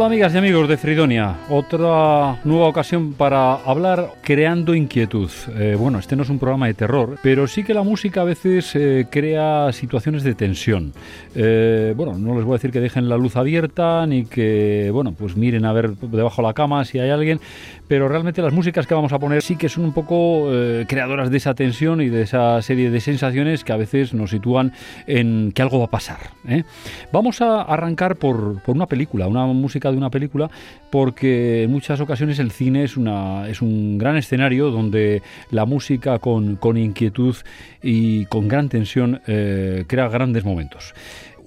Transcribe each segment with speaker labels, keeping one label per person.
Speaker 1: Hola amigas y amigos de Fridonia, otra nueva ocasión para hablar creando inquietud. Eh, bueno, este no es un programa de terror, pero sí que la música a veces eh, crea situaciones de tensión. Eh, bueno, no les voy a decir que dejen la luz abierta ni que, bueno, pues miren a ver debajo de la cama si hay alguien, pero realmente las músicas que vamos a poner sí que son un poco creadoras de esa tensión y de esa serie de sensaciones que a veces nos sitúan en que algo va a pasar. Vamos a arrancar por, por una película, una música de una película, porque en muchas ocasiones el cine es, una, es un gran escenario donde la música con, con inquietud y con gran tensión eh, crea grandes momentos.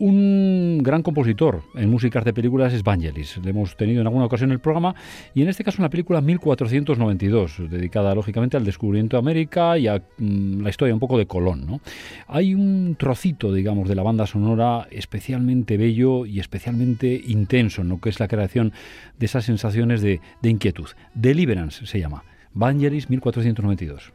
Speaker 1: Un gran compositor en músicas de películas es Vangelis. Le hemos tenido en alguna ocasión en el programa y en este caso en la película 1492, dedicada lógicamente al descubrimiento de América y a mm, la historia un poco de Colón. ¿no? Hay un trocito, digamos, de la banda sonora especialmente bello y especialmente intenso en lo que es la creación de esas sensaciones de, de inquietud. Deliverance se llama. Vangelis 1492.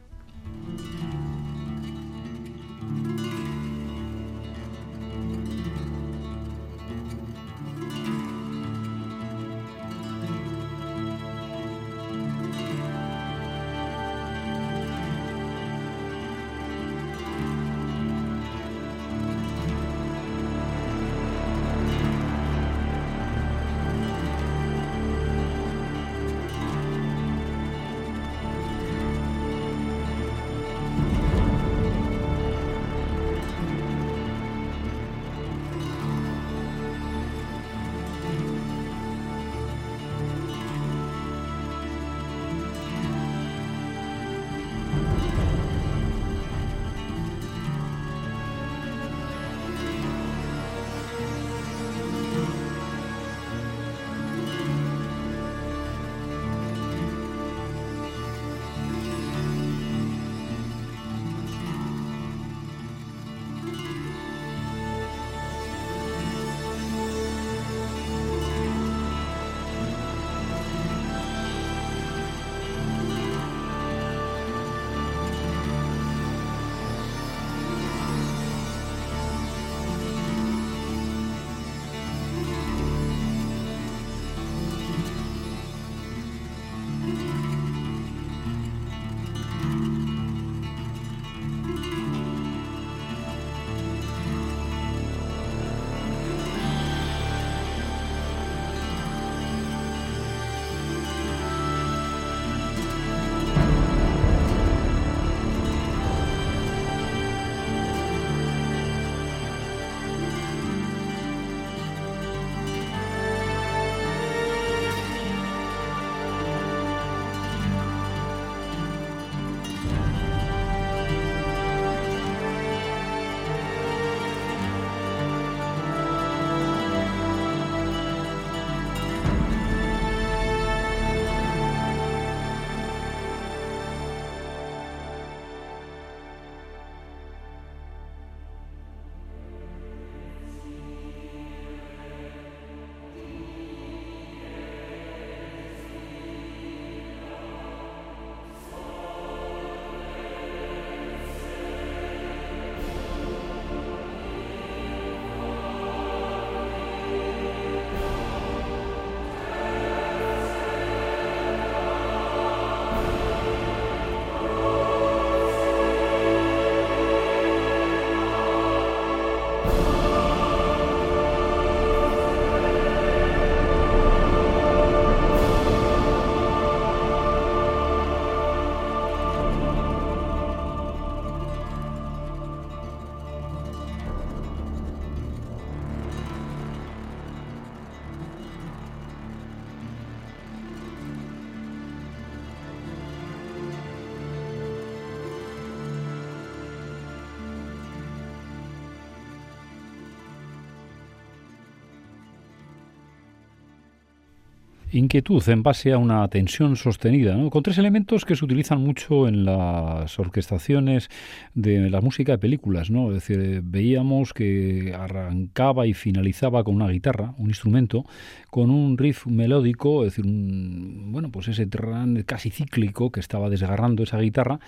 Speaker 1: Inquietud en base a una tensión sostenida, con tres elementos que se utilizan mucho en las orquestaciones de la música de películas. ¿no? Es decir, veíamos que arrancaba y finalizaba con una guitarra, un instrumento, con un riff melódico, es decir, un, bueno, pues ese tran casi cíclico que estaba desgarrando esa guitarra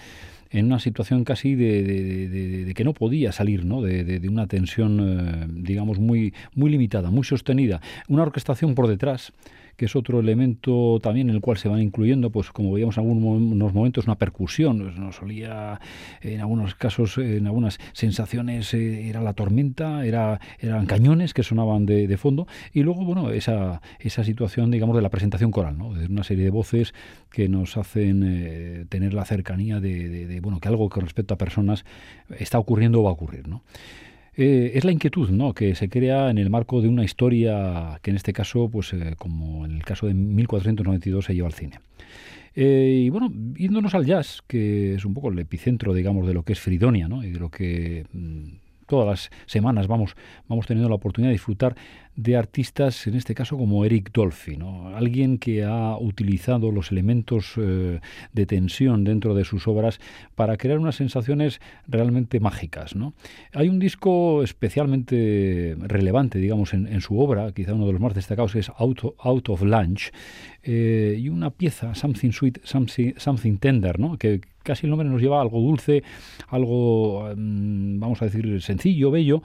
Speaker 1: en una situación casi de, que no podía salir, ¿no? de, una tensión, eh, digamos, muy, muy limitada, muy sostenida. Una orquestación por detrás que es otro elemento también en el cual se van incluyendo, pues como veíamos en algunos momentos, una percusión. Pues, nos solía, en algunos casos, en algunas sensaciones, eh, era la tormenta, era, eran cañones que sonaban de, fondo. Y luego, bueno, esa, esa situación, digamos, de la presentación coral, ¿no? de una serie de voces que nos hacen eh, tener la cercanía de, de, bueno, que algo con respecto a personas está ocurriendo o va a ocurrir. ¿no? Eh, es la inquietud ¿no? que se crea en el marco de una historia que en este caso, pues eh, como en el caso de 1492, se lleva al cine. Eh, y bueno, yéndonos al jazz, que es un poco el epicentro, digamos, de lo que es Fridonia, ¿no? y de lo que mm, todas las semanas vamos, vamos teniendo la oportunidad de disfrutar de artistas, en este caso como Eric Dolphy, ¿no? alguien que ha utilizado los elementos eh, de tensión dentro de sus obras para crear unas sensaciones realmente mágicas. ¿no? Hay un disco especialmente relevante, digamos, en, su obra, quizá uno de los más destacados es Out, Out of Lunch, eh, y una pieza, Something Sweet, Something, something Tender, ¿no? que casi el nombre nos lleva a algo dulce, algo, mm, vamos a decir, sencillo, bello,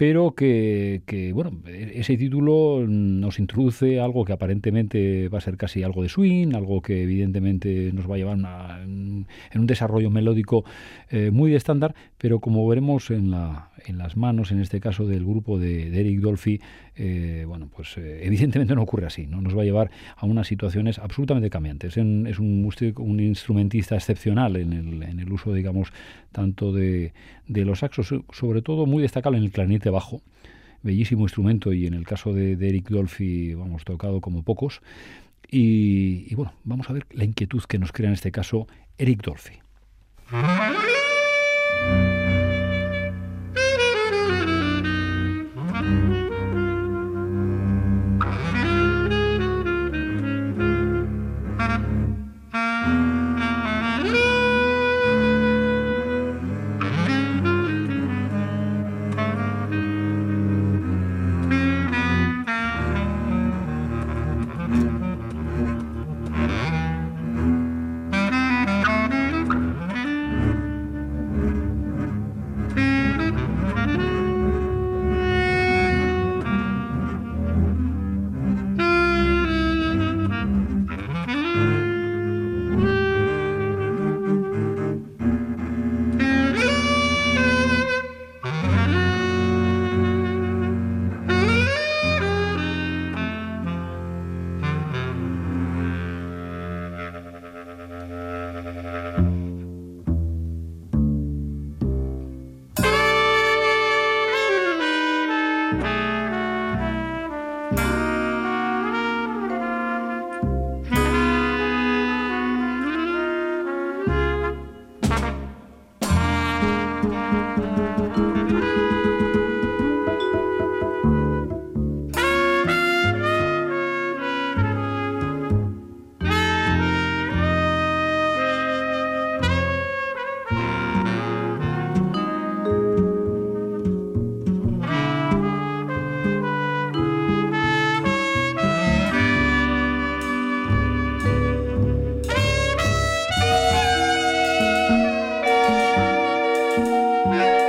Speaker 1: pero que, bueno, ese título nos introduce algo que aparentemente va a ser casi algo de swing, algo que evidentemente nos va a llevar en un desarrollo melódico eh, muy estándar, pero como veremos en, la, en las manos, en este caso del grupo de, Eric Dolphy, eh, bueno, pues eh, evidentemente no ocurre así, ¿no? nos va a llevar a unas situaciones absolutamente cambiantes. Es un, es instrumentista excepcional en el, uso, digamos, tanto de, de los saxos, sobre todo muy destacable en el clarinete bajo, bellísimo instrumento y en el caso de, Eric Dolphy, vamos, tocado como pocos. Y, y, bueno, vamos a ver la inquietud que nos crea en este caso Eric Dolphy. Yeah.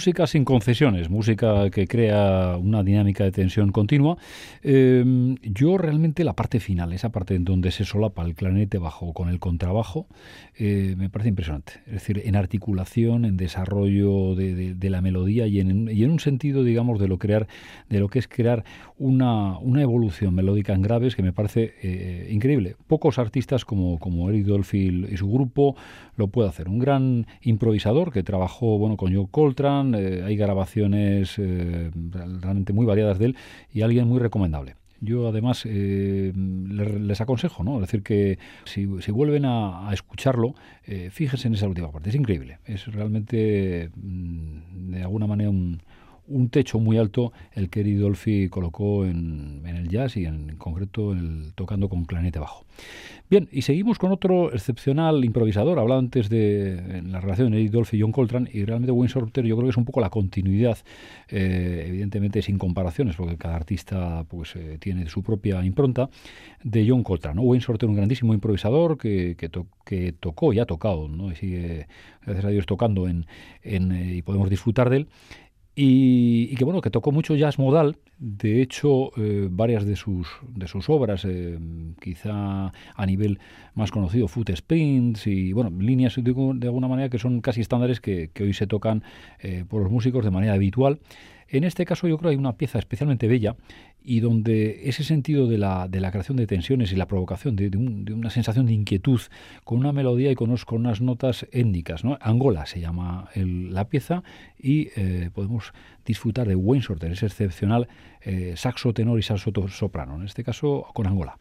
Speaker 1: Música sin concesiones, música que crea una dinámica de tensión continua. Em, yo realmente la parte final, esa parte en donde se solapa el clarinete bajo con el contrabajo, eh, me parece impresionante. Es decir, en articulación, en desarrollo de, la melodía y en, un sentido, digamos, de lo crear, de lo que es crear una, una evolución melódica en graves que me parece eh, increíble. Pocos artistas como, como Eric Dolphy y su grupo lo puede hacer. Un gran improvisador que trabajó bueno con Joe Coltrane, eh, hay grabaciones eh, realmente muy variadas de él y alguien muy recomendable. Yo además les, aconsejo, ¿no? Es decir, que si, vuelven a, escucharlo, fíjense en esa última parte. Es increíble. Es realmente, mm, de alguna manera, un, un techo muy alto el que Eddie Dolphy colocó en, el jazz y en, concreto el, tocando con clarinete bajo. Bien, y seguimos con otro excepcional improvisador. Hablaba antes de la relación Eddie Dolphy y John Coltrane y realmente Wayne Shorter yo creo que es un poco la continuidad, eh, evidentemente sin comparaciones porque cada artista pues eh, tiene su propia impronta, de John Coltrane. Wayne Shorter un grandísimo improvisador que, que, tocó y ha tocado ¿no? y sigue, gracias a Dios, tocando en, en eh, y podemos disfrutar de él. Y, que bueno, que tocó mucho jazz modal. De hecho, eh, varias de sus, de sus obras, eh, quizá a nivel más conocido, Foot Sprints y bueno, líneas de, alguna manera que son casi estándares que, hoy se tocan eh, por los músicos de manera habitual. En este caso yo creo que hay una pieza especialmente bella y donde ese sentido de la, de la creación de tensiones y la provocación de, una sensación de inquietud con una melodía y con, unas notas étnicas. ¿no? Angola se llama la pieza y eh, podemos disfrutar de Wayne Shorter, ese excepcional eh, saxo tenor y saxo soprano, en este caso con Angola.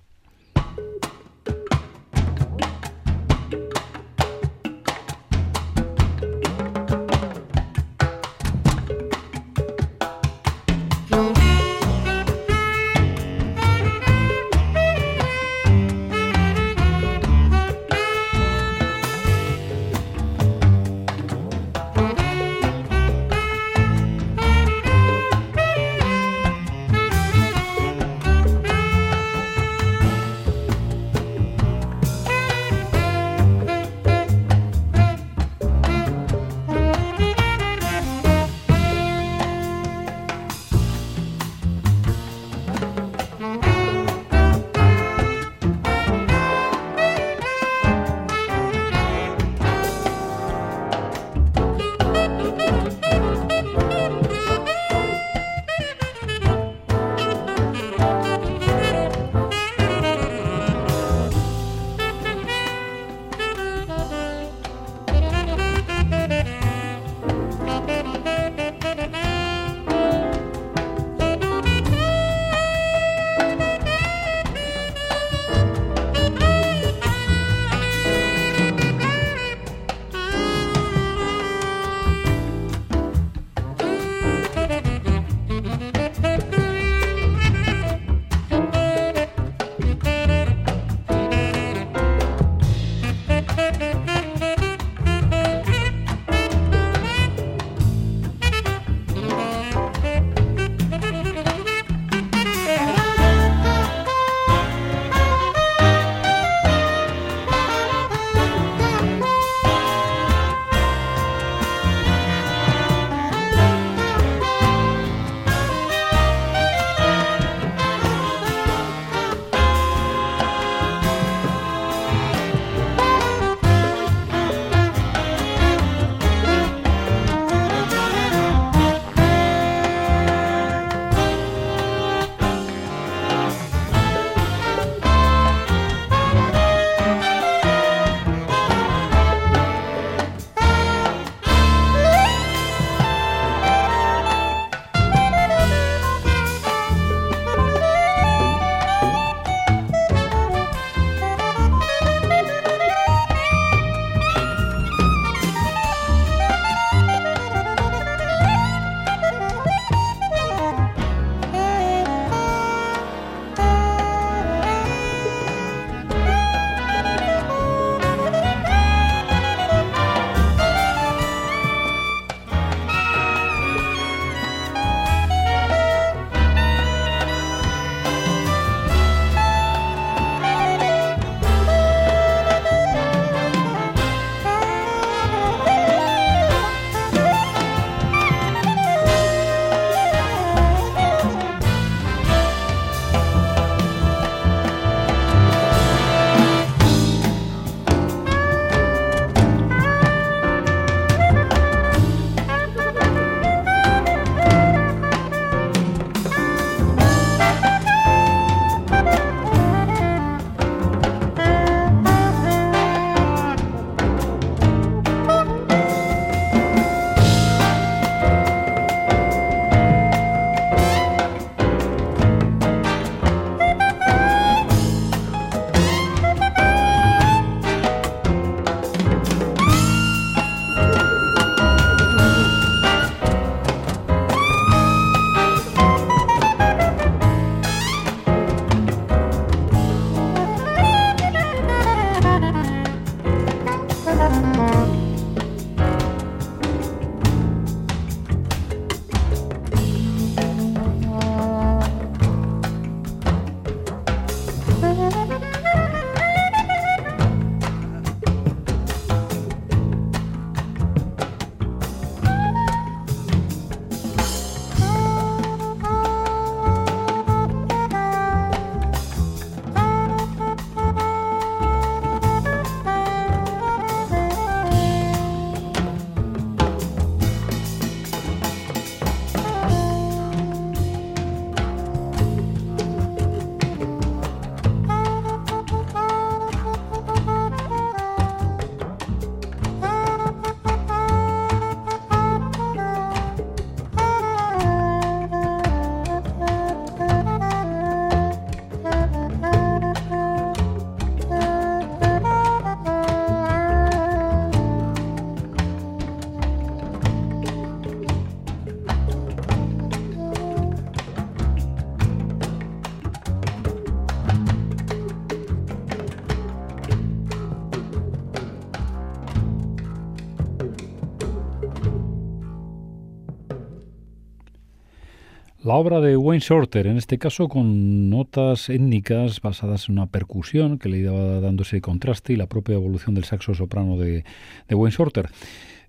Speaker 1: La obra de Wayne Shorter, en este caso con notas étnicas basadas en una percusión que le iba dándose contraste y la propia evolución del saxo soprano de, de Wayne Shorter.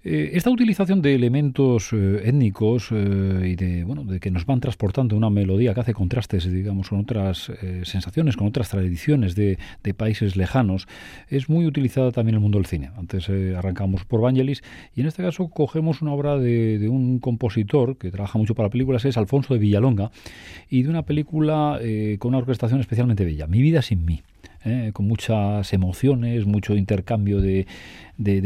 Speaker 1: Eh, esta utilización de elementos eh, étnicos eh, y de, bueno, de que nos van transportando una melodía que hace contrastes, digamos, con otras sensaciones, con otras tradiciones de, países lejanos, es muy utilizada también en el mundo del cine. Antes arrancamos por Vangelis y en este caso cogemos una obra de, de, un compositor que trabaja mucho para películas, es Alfonso de Villalonga, y de una película con una orquestación especialmente bella, Mi vida sin mí. Con muchas emociones, mucho intercambio de,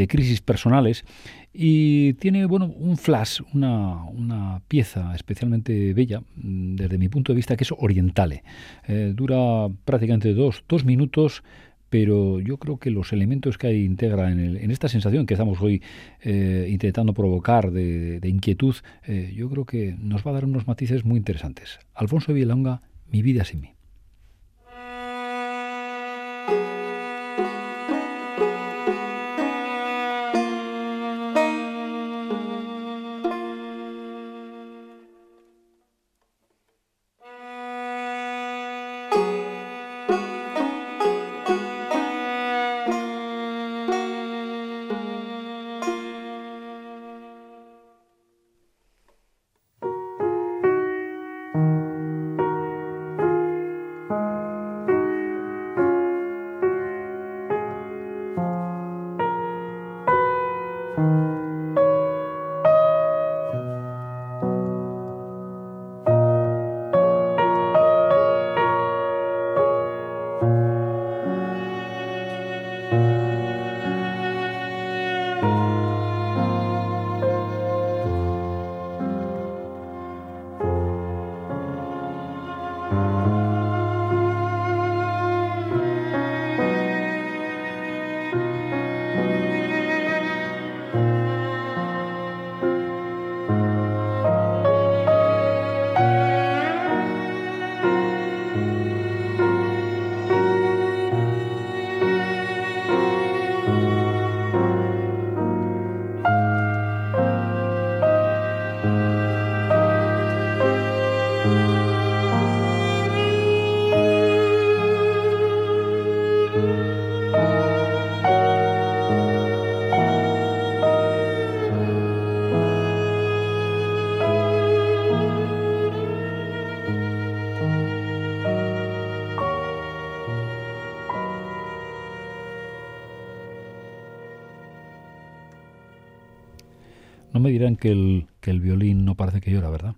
Speaker 1: crisis personales y tiene bueno un flash, una, pieza especialmente bella mm, desde mi punto de vista que es orientale. Eh, dura prácticamente dos, minutos pero yo creo que los elementos que hay integra en esta sensación que estamos hoy eh, intentando provocar de, inquietud, eh, yo creo que nos va a dar unos matices muy interesantes. Alfonso Villalonga, Mi vida sin mí. Me dirán que el, que el violín no parece que llora, ¿verdad?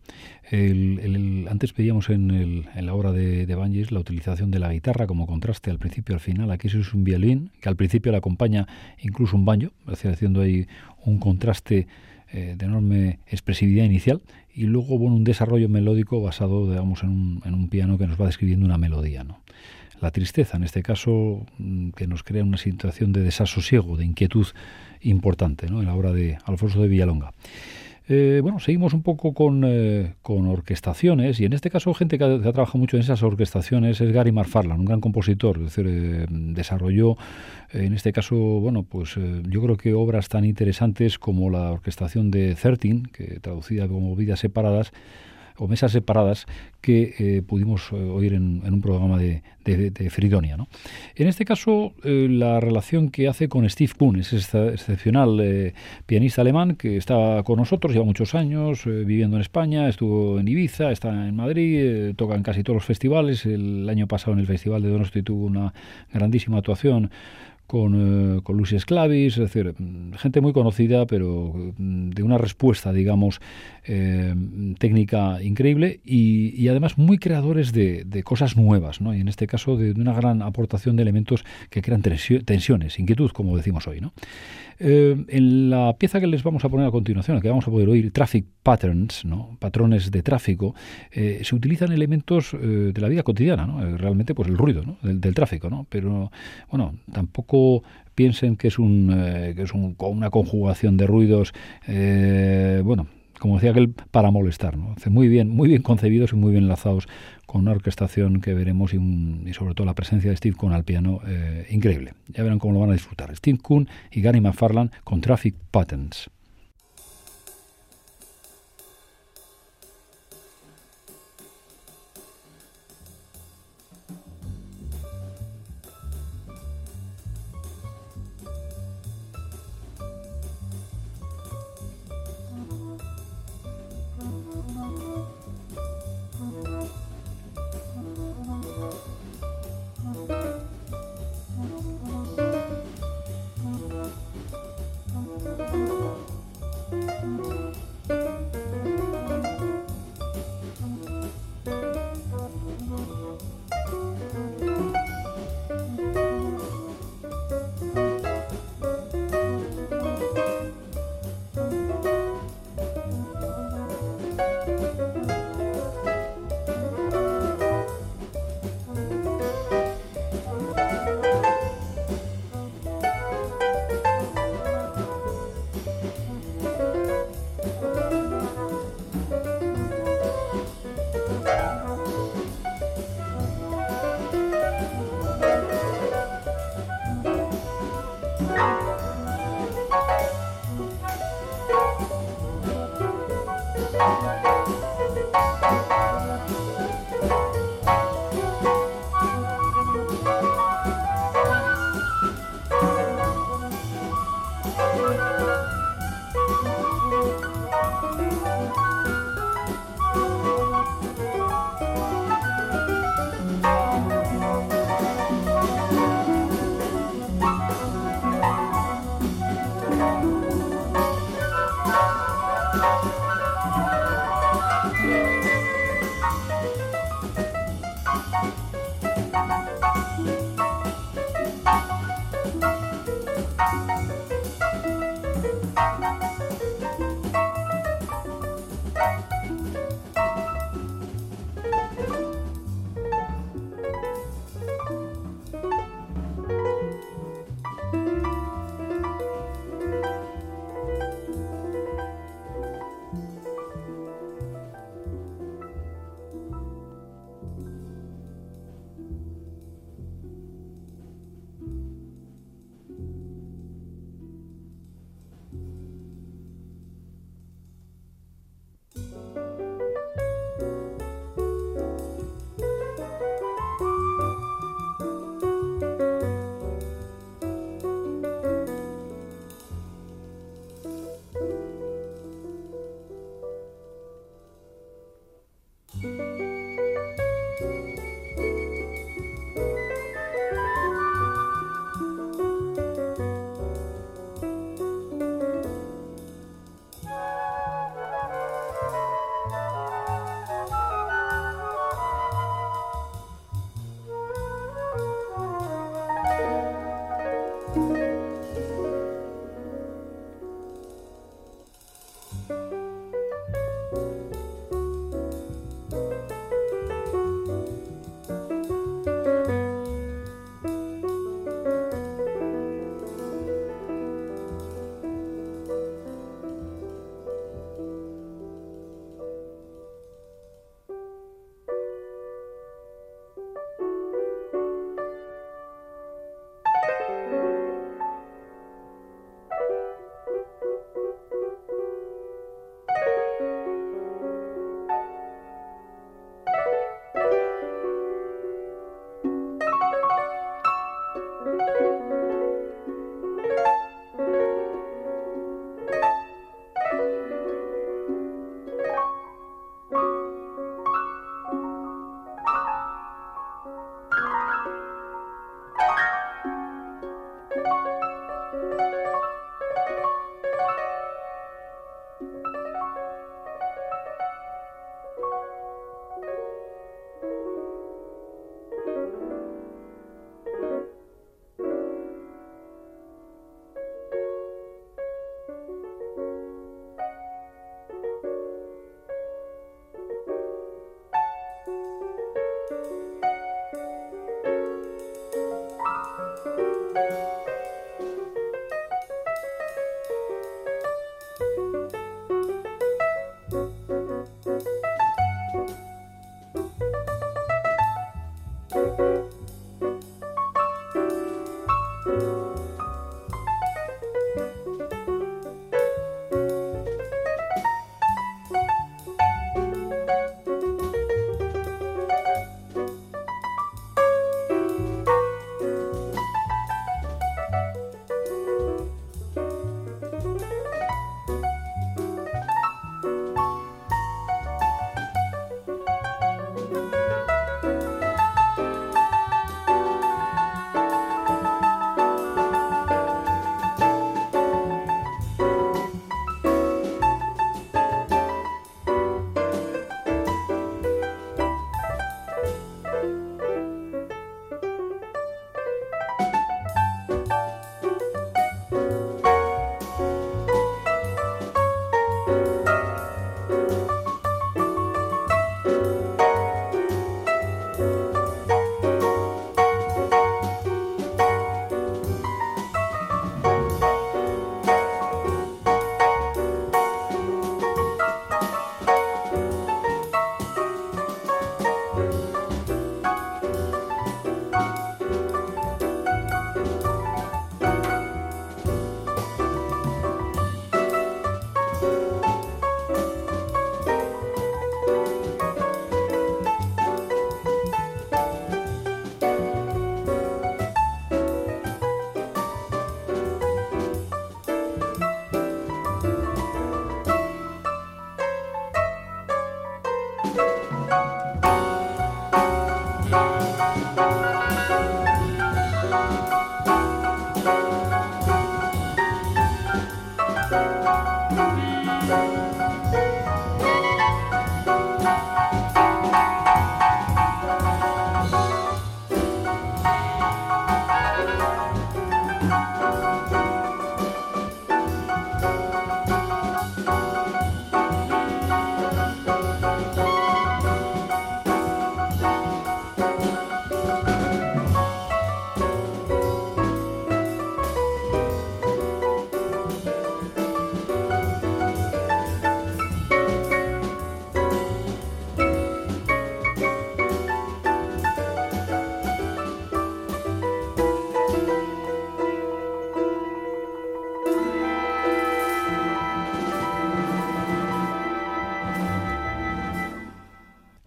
Speaker 1: Antes pedíamos en, en, la obra de, de la utilización de la guitarra como contraste al principio al final. Aquí es un violín que al principio le acompaña incluso un banjo, haciendo ahí un contraste eh, de enorme expresividad inicial y luego bueno, un desarrollo melódico basado digamos, en, un, en un piano que nos va describiendo una melodía. ¿no? La tristeza, en este caso, mm, que nos crea una situación de desasosiego, de inquietud importante en la obra de Alfonso de Villalonga. Eh, bueno, seguimos un poco con, eh, con, orquestaciones y en este caso gente que ha, trabajado mucho en esas orquestaciones es Gary Marfarland, un gran compositor, es eh, desarrolló en este caso, bueno, pues yo creo que obras tan interesantes como la orquestación de Thirteen, que traducida como Vidas Separadas, o mesas separadas que eh, pudimos eh, oír en, un programa de, Fridonia. ¿no? En este caso, eh, la relación que hace con Steve Kuhn, es excepcional pianista alemán que está con nosotros, lleva muchos años viviendo en España, estuvo en Ibiza, está en Madrid, toca en casi todos los festivales. El año pasado en el Festival de Donosti tuvo una grandísima actuación con, eh, con Lucy Esclavis, es decir, mm, gente muy conocida, pero mm, de una respuesta, digamos, eh, técnica increíble y, además muy creadores de, de, cosas nuevas, ¿no? y en este caso de, una gran aportación de elementos que crean tensiones, inquietud, como decimos hoy. ¿no? Eh, en la pieza que les vamos a poner a continuación, que vamos a poder oír, Traffic Patterns, ¿no? patrones de tráfico, eh, se utilizan elementos eh, de la vida cotidiana, ¿no? realmente pues el ruido ¿no? del, tráfico, ¿no? pero bueno, tampoco piensen que es, un, que es un, una conjugación de ruidos, bueno, como decía aquel, para molestar. ¿no? Muy bien, muy bien concebidos y muy bien enlazados con una orquestación que veremos y, sobre todo la presencia de Steve Kuhn al piano eh, increíble. Ya verán cómo lo van a disfrutar. Steve Kuhn y Gary McFarland con Traffic Patterns.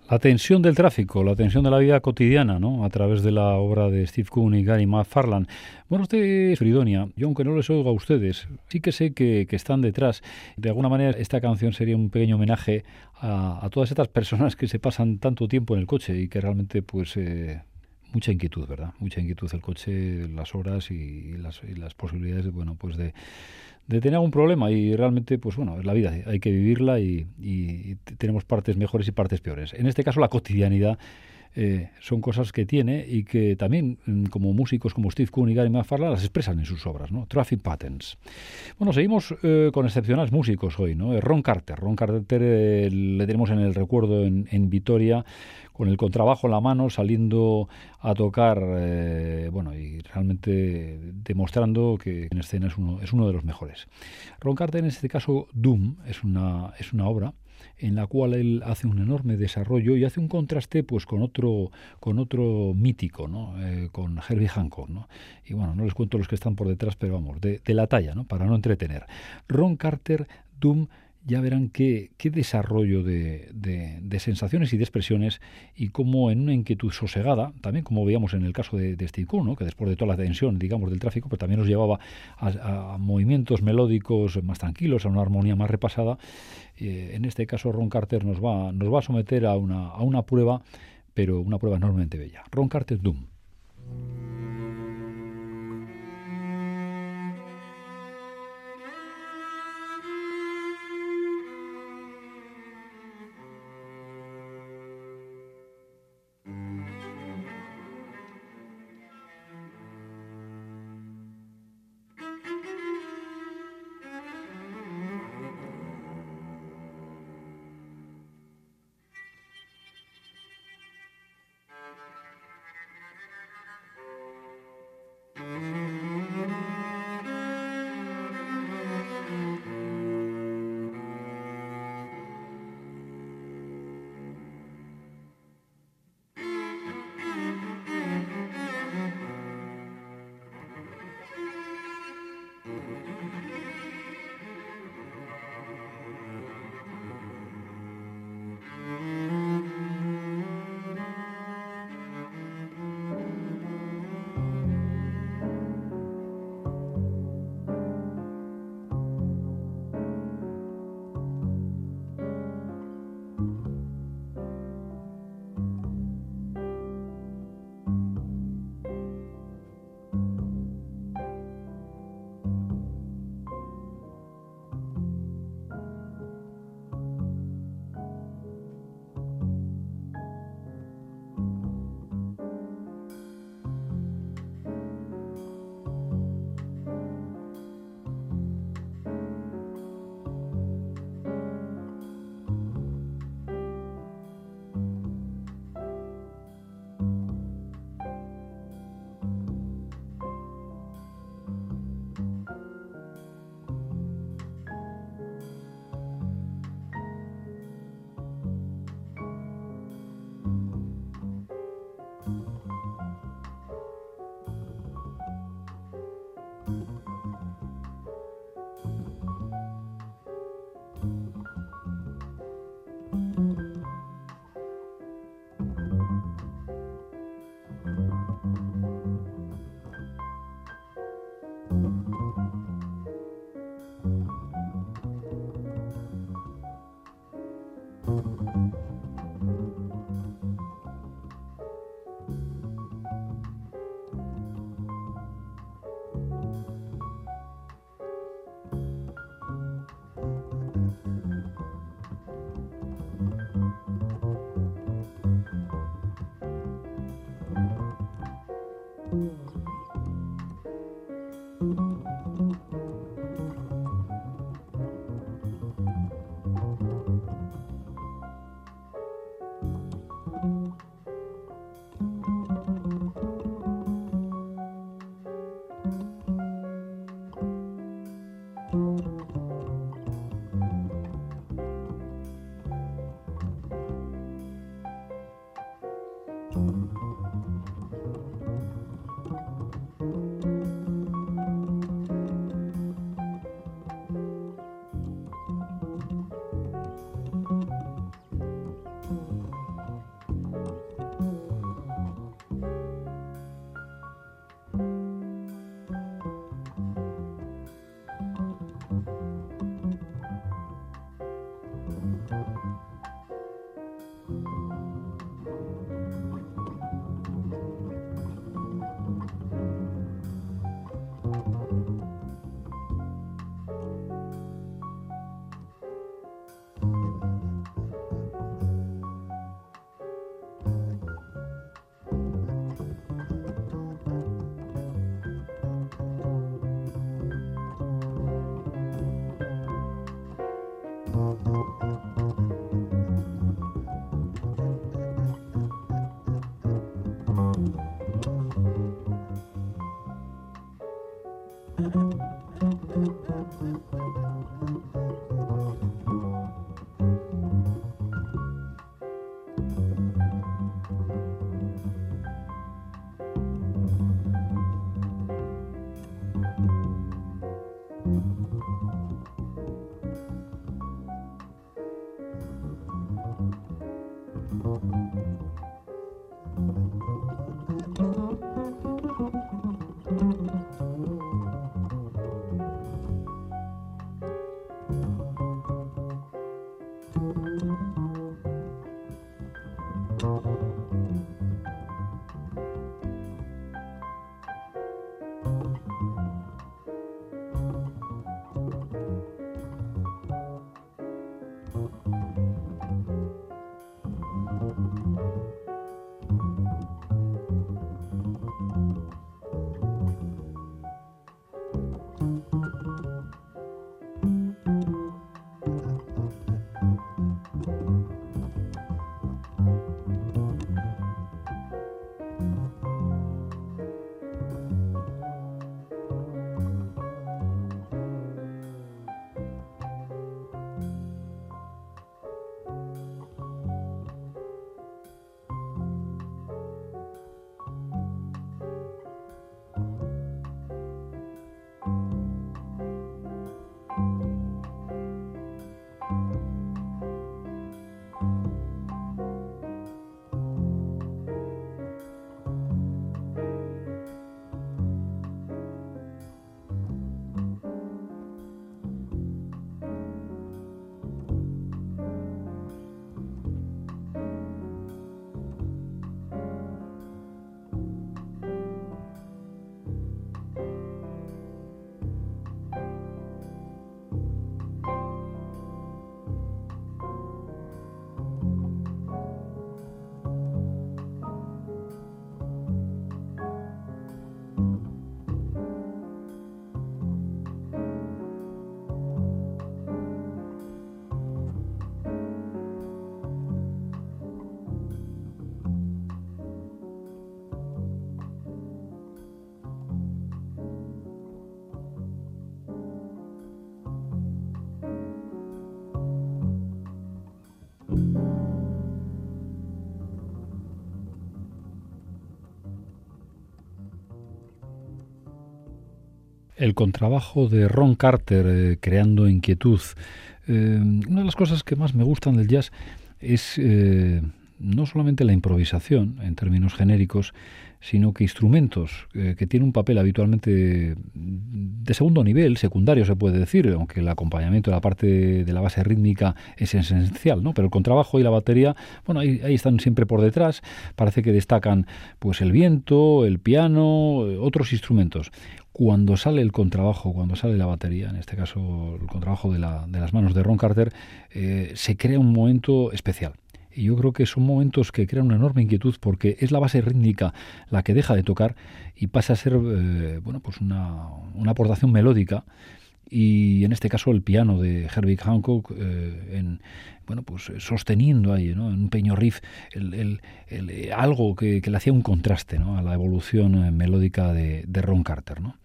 Speaker 1: La tensión del tráfico, la tensión de la vida cotidiana, ¿no? A través de la obra de Steve Kuhn y Gary McFarland. Bueno, usted es Fridonia. Yo, aunque no les oigo a ustedes, sí que sé que, están detrás. De alguna manera, esta canción sería un pequeño homenaje a, todas estas personas que se pasan tanto tiempo en el coche y que realmente, pues, eh, mucha inquietud, ¿verdad? Mucha inquietud el coche, las horas y, las, y las posibilidades, bueno, pues de de tener algún problema y realmente, pues bueno, es la vida, hay que vivirla y, tenemos partes mejores y partes peores. En este caso, la cotidianidad eh, son cosas que tiene y que también, mm, como músicos como Steve Kuhn y Gary McFarlane, las expresan en sus obras, ¿no? Traffic Patterns. Bueno, seguimos eh, con excepcionales músicos hoy, ¿no? Eh, Ron Carter. Ron Carter le tenemos en el recuerdo en, Vitoria con el contrabajo en la mano, saliendo a tocar, bueno, y realmente demostrando que en escena es uno, es uno de los mejores. Ron Carter, en este caso, Doom, es una, es una obra en la cual él hace un enorme desarrollo y hace un contraste pues con otro con otro mítico ¿no? Eh, con Herbie Hancock ¿no? y bueno no les cuento los que están por detrás pero vamos de, de la talla ¿no? para no entretener Ron Carter Doom ya verán qué, qué desarrollo de, de, sensaciones y de expresiones y cómo en una inquietud sosegada, también como veíamos en el caso de, de Steve ¿no? que después de toda la tensión, digamos, del tráfico, pues también nos llevaba a, movimientos melódicos más tranquilos, a una armonía más repasada. Eh, en este caso Ron Carter nos va, nos va a someter a una, a una prueba, pero una prueba enormemente bella. Ron Carter Doom. El contrabajo de Ron Carter eh, creando inquietud. Eh, una de las cosas que más me gustan del jazz es eh, no solamente la improvisación en términos genéricos, sino que instrumentos que tienen un papel habitualmente de segundo nivel, secundario se puede decir, aunque el acompañamiento de la parte de la base rítmica es esencial, ¿no? Pero el contrabajo y la batería, bueno, ahí, están siempre por detrás, parece que destacan pues el viento, el piano, otros instrumentos cuando sale el contrabajo, cuando sale la batería, en este caso el contrabajo de, las manos de Ron Carter, eh, se crea un momento especial. Y yo creo que son momentos que crean una enorme inquietud porque es la base rítmica la que deja de tocar y pasa a ser eh, bueno, pues una, aportación melódica y en este caso el piano de Herbie Hancock eh, en, bueno, pues sosteniendo ahí, ¿no? en un pequeño riff, el, algo que, le hacía un contraste ¿no? a la evolución melódica de, Ron Carter. ¿no?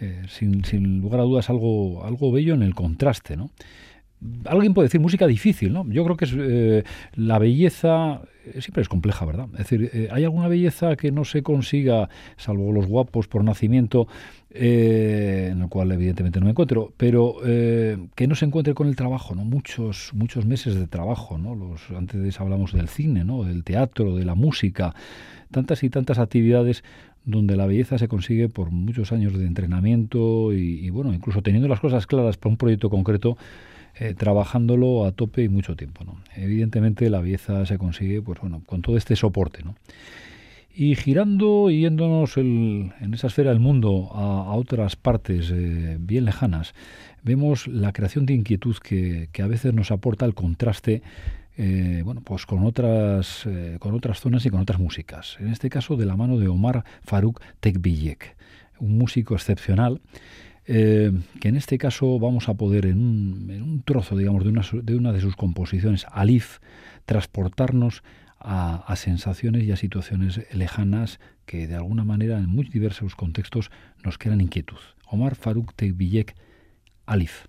Speaker 1: Eh, sin, lugar a dudas algo, algo bello en el contraste, ¿no? Alguien puede decir música difícil, ¿no? Yo creo que es, eh, la belleza eh, siempre es compleja, ¿verdad? Es decir, ¿hay alguna belleza que no se consiga, salvo los guapos por nacimiento, en el cual evidentemente no me encuentro, pero que no se encuentre con el trabajo, ¿no? Muchos, muchos meses de trabajo, ¿no? Los, antes hablamos del cine, ¿no? Del teatro, de la música, tantas y tantas actividades donde la belleza se consigue por muchos años de entrenamiento y, bueno, incluso teniendo las cosas claras para un proyecto concreto, eh, trabajándolo a tope y mucho tiempo. ¿no? Evidentemente la belleza se consigue pues bueno, con todo este soporte. ¿no? Y girando y yéndonos en esa esfera del mundo a, otras partes eh, bien lejanas, vemos la creación de inquietud que, que a veces nos aporta el contraste eh, bueno, pues con otras, con otras zonas y con otras músicas. En este caso, de la mano de Omar Farouk Tekbiyek, un músico excepcional. Eh, que en este caso vamos a poder en un, trozo, digamos, de una, de una, de sus composiciones, Alif, transportarnos a, sensaciones y a situaciones lejanas que de alguna manera en muy diversos contextos nos crean inquietud. Omar Farouk Tekbiyek, Alif.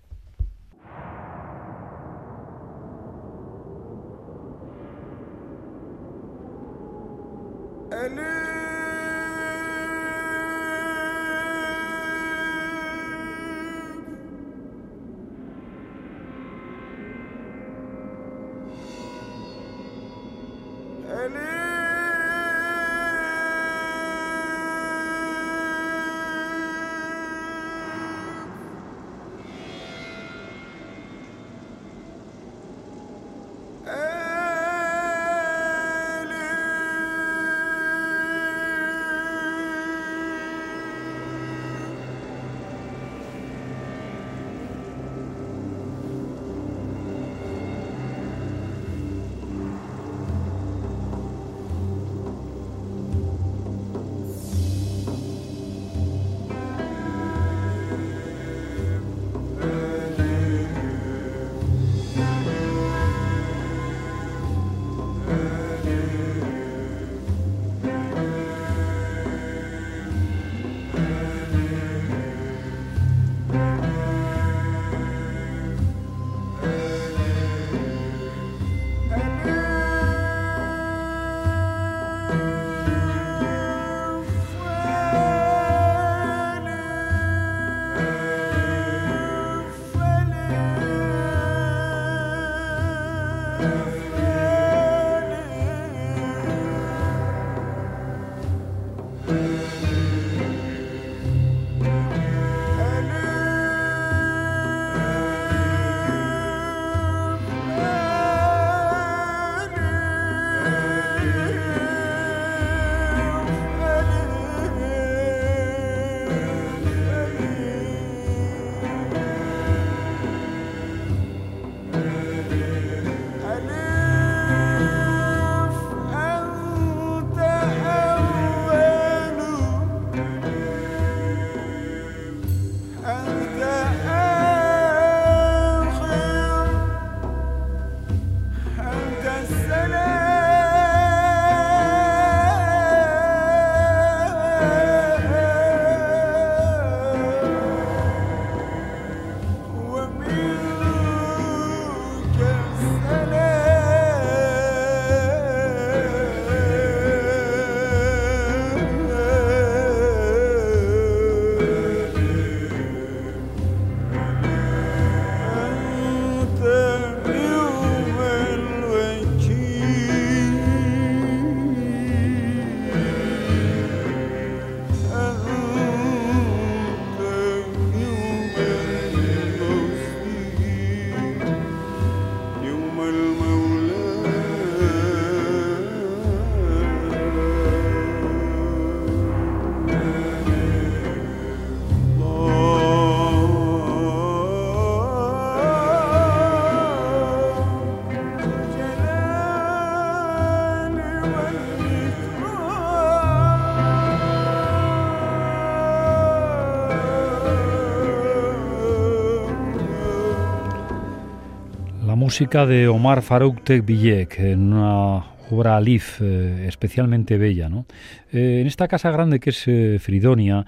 Speaker 1: Música de Omar Farouk Tekbilek en una obra Alif eh, especialmente bella. ¿no? Eh, en esta casa grande que es eh, Fridonia,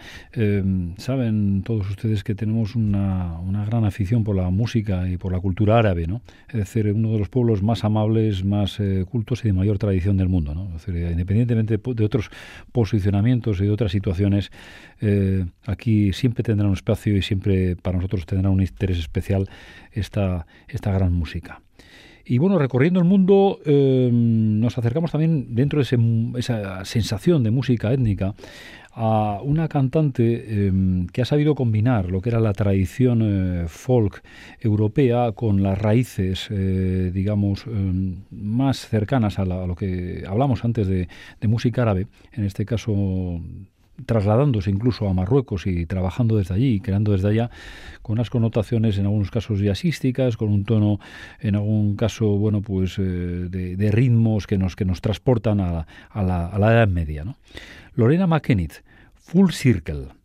Speaker 1: saben todos ustedes que tenemos una, una, gran afición por la música y por la cultura árabe. ¿no? Es decir, uno de los pueblos más amables, más cultos y de mayor tradición del mundo. ¿no? independientemente de otros posicionamientos y de otras situaciones, aquí siempre tendrá un espacio y siempre para nosotros tendrá un interés especial esta, esta gran música. Y bueno, recorriendo el mundo em, nos acercamos también dentro de esa sensación de música étnica a una cantante em, que ha sabido combinar lo que era la tradición eh, folk europea con las raíces, eh, digamos, em, más cercanas a, lo que hablamos antes de, de música árabe, en este caso trasladándose incluso a Marruecos y trabajando desde allí, creando desde allá, con unas connotaciones en algunos casos jazzísticas, con un tono en algún caso, bueno, pues eh, de, ritmos que nos, que nos transportan a, la, a la Edad Media. ¿no? Lorena McKennitt, Full Circle.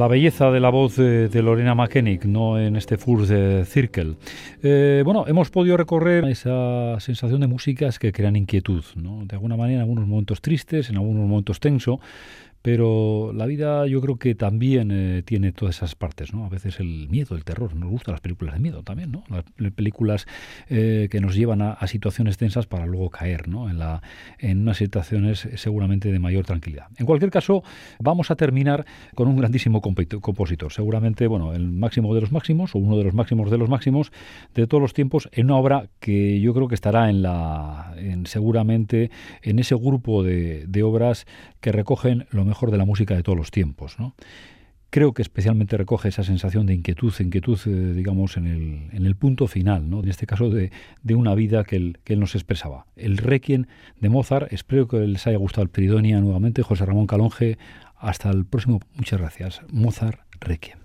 Speaker 1: La belleza de la voz de, Lorena McKennick, no en este Fur Circle. Eh, bueno, hemos podido recorrer esa sensación de músicas que crean inquietud, ¿no? De alguna manera en algunos momentos tristes, en algunos momentos tenso, pero la vida yo creo que también eh, tiene todas esas partes, ¿no? A veces el miedo, el terror, nos gustan las películas de miedo también, ¿no? Las películas eh, que nos llevan a, situaciones tensas para luego caer, ¿no? En, la, en unas situaciones seguramente de mayor tranquilidad. En cualquier caso, vamos a terminar con un grandísimo compositor, seguramente, bueno, el máximo de los máximos o uno de los máximos de los máximos de todos los tiempos en una obra que yo creo que estará en la, en, seguramente en ese grupo de, de obras que recogen lo mejor de la música de todos los tiempos. ¿no? Creo que especialmente recoge esa sensación de inquietud, inquietud, eh, digamos, en el, en el, punto final, ¿no? en este caso de, de una vida que él, que él, nos expresaba. El Requiem de Mozart, espero que les haya gustado el Peridonia nuevamente, José Ramón Calonge, hasta el próximo, muchas gracias. Mozart Requiem.